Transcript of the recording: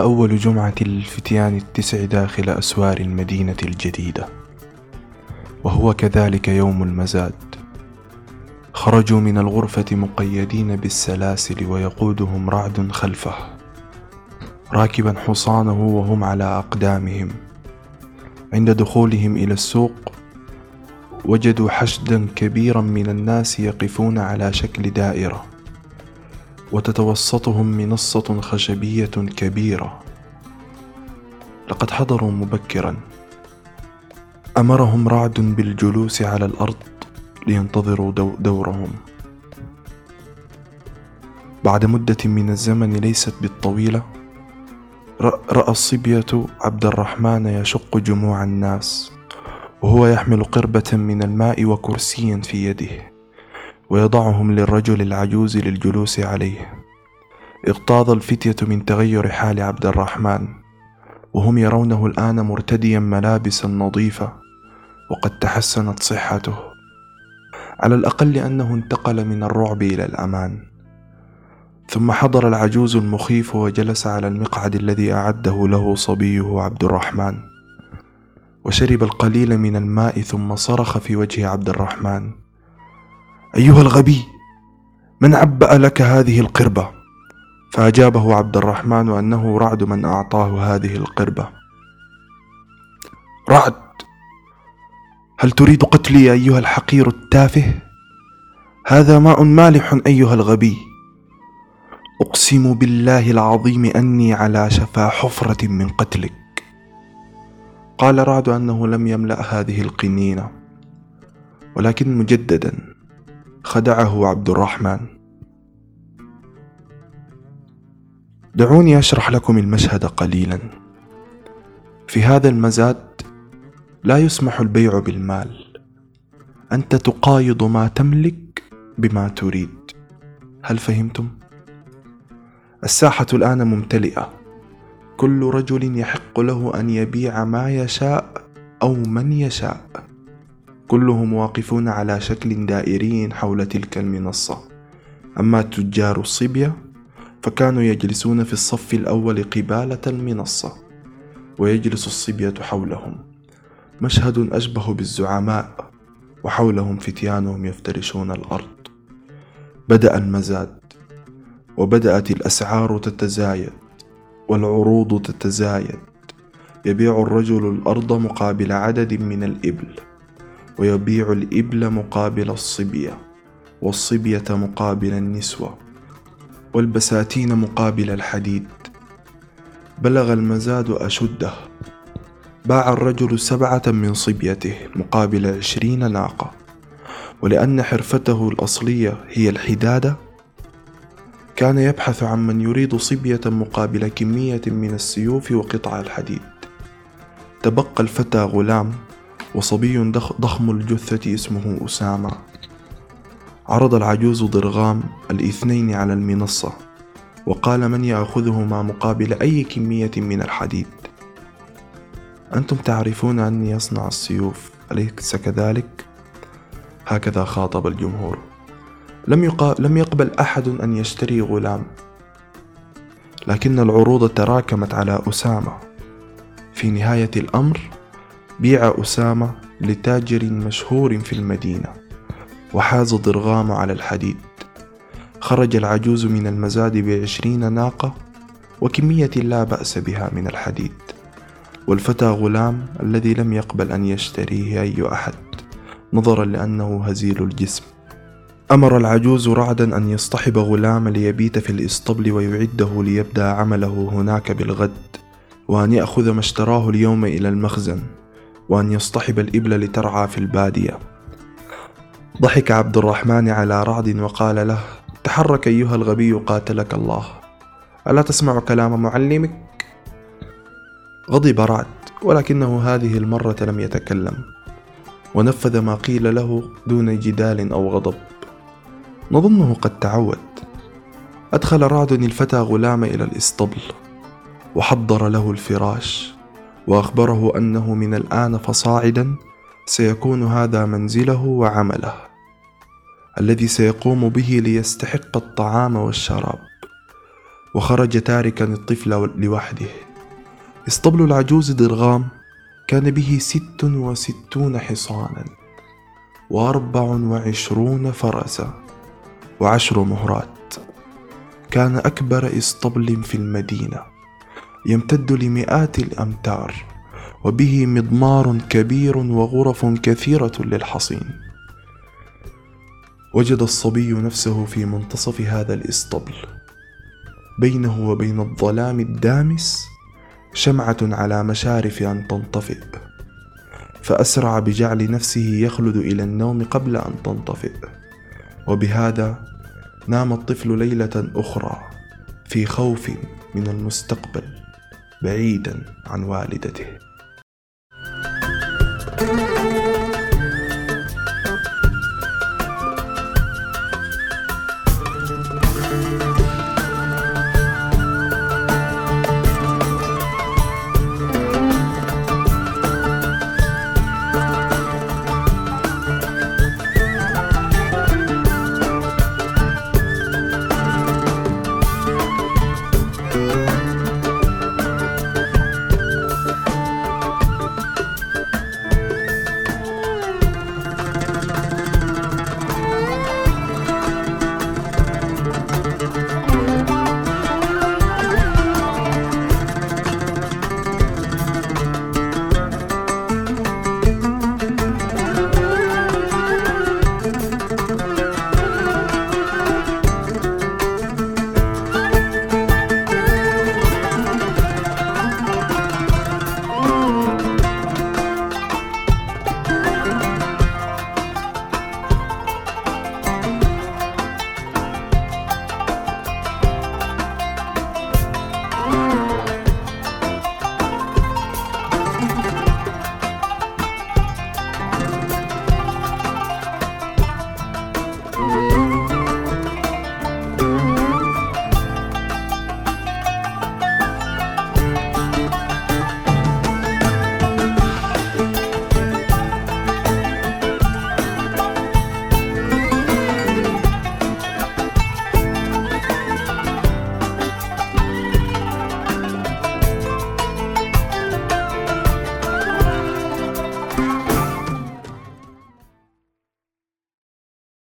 أول جمعة الفتيان التسع داخل أسوار المدينة الجديدة وهو كذلك يوم المزاد. خرجوا من الغرفة مقيدين بالسلاسل ويقودهم رعد خلفه راكبا حصانه وهم على أقدامهم. عند دخولهم إلى السوق وجدوا حشدا كبيرا من الناس يقفون على شكل دائرة. وتتوسطهم منصة خشبية كبيرة. لقد حضروا مبكرا. أمرهم رعد بالجلوس على الأرض لينتظروا دو دورهم. بعد مدة من الزمن ليست بالطويلة رأى الصبية عبد الرحمن يشق جموع الناس وهو يحمل قربة من الماء وكرسيا في يده. ويضعهم للرجل العجوز للجلوس عليه. اغتاظ الفتية من تغير حال عبد الرحمن وهم يرونه الآن مرتديا ملابسا نظيفة وقد تحسنت صحته. على الأقل أنه انتقل من الرعب إلى الأمان. ثم حضر العجوز المخيف وجلس على المقعد الذي أعده له صبيه عبد الرحمن. وشرب القليل من الماء ثم صرخ في وجه عبد الرحمن. أيها الغبي من عبأ لك هذه القربة؟ فأجابه عبد الرحمن أنه رعد من أعطاه هذه القربة. رعد هل تريد قتلي أيها الحقير التافه؟ هذا ماء مالح أيها الغبي. أقسم بالله العظيم أني على شفا حفرة من قتلك. قال رعد أنه لم يملأ هذه القنينة ولكن مجددا. خدعه عبد الرحمن. دعوني أشرح لكم المشهد قليلا. في هذا المزاد لا يسمح البيع بالمال. أنت تقايض ما تملك بما تريد. هل فهمتم؟ الساحة الآن ممتلئة. كل رجل يحق له أن يبيع ما يشاء أو من يشاء. كلهم واقفون على شكل دائري حول تلك المنصة. أما تجار الصبية فكانوا يجلسون في الصف الأول قبالة المنصة ويجلس الصبية حولهم. مشهد أشبه بالزعماء وحولهم فتيانهم يفترشون الأرض. بدأ المزاد وبدأت الأسعار تتزايد والعروض تتزايد. يبيع الرجل الأرض مقابل عدد من الإبل. ويبيع الإبل مقابل الصبية والصبية مقابل النسوة والبساتين مقابل الحديد. بلغ المزاد أشده. باع الرجل سبعة من صبيته مقابل عشرين ناقة. ولأن حرفته الأصلية هي الحدادة كان يبحث عن من يريد صبية مقابل كمية من السيوف وقطع الحديد. تبقى الفتى غلام وصبي ضخم الجثة اسمه أسامة. عرض العجوز ضرغام الاثنين على المنصة وقال من يأخذهما مقابل أي كمية من الحديد. أنتم تعرفون أني أصنع السيوف أليس كذلك؟ هكذا خاطب الجمهور. لم, يقا... لم يقبل أحد أن يشتري غلام. لكن العروض تراكمت على أسامة. في نهاية الأمر بيع أسامة لتاجر مشهور في المدينة وحاز ضرغام على الحديد. خرج العجوز من المزاد بعشرين ناقة وكمية لا بأس بها من الحديد. والفتى غلام الذي لم يقبل أن يشتريه أي أحد نظرا لأنه هزيل الجسم. أمر العجوز رعدا أن يصطحب غلام ليبيت في الإسطبل ويعده ليبدأ عمله هناك بالغد وأن يأخذ ما اشتراه اليوم إلى المخزن. وأن يصطحب الإبل لترعى في البادية. ضحك عبد الرحمن على رعد وقال له تحرك أيها الغبي قاتلك الله. ألا تسمع كلام معلمك؟ غضب رعد ولكنه هذه المرة لم يتكلم. ونفذ ما قيل له دون جدال أو غضب. نظنه قد تعود. أدخل رعد الفتى غلام إلى الإسطبل وحضر له الفراش. وأخبره أنه من الآن فصاعدا سيكون هذا منزله وعمله الذي سيقوم به ليستحق الطعام والشراب. وخرج تاركا الطفل لوحده. اسطبل العجوز ضرغام كان به ست وستون حصانا وأربع وعشرون فرسا وعشر مهرات. كان أكبر اسطبل في المدينة. يمتد لمئات الأمتار وبه مضمار كبير وغرف كثيرة للحصين. وجد الصبي نفسه في منتصف هذا الإسطبل. بينه وبين الظلام الدامس شمعة على مشارف أن تنطفئ. فأسرع بجعل نفسه يخلد إلى النوم قبل أن تنطفئ. وبهذا نام الطفل ليلة أخرى في خوف من المستقبل. بعيدا عن والدته.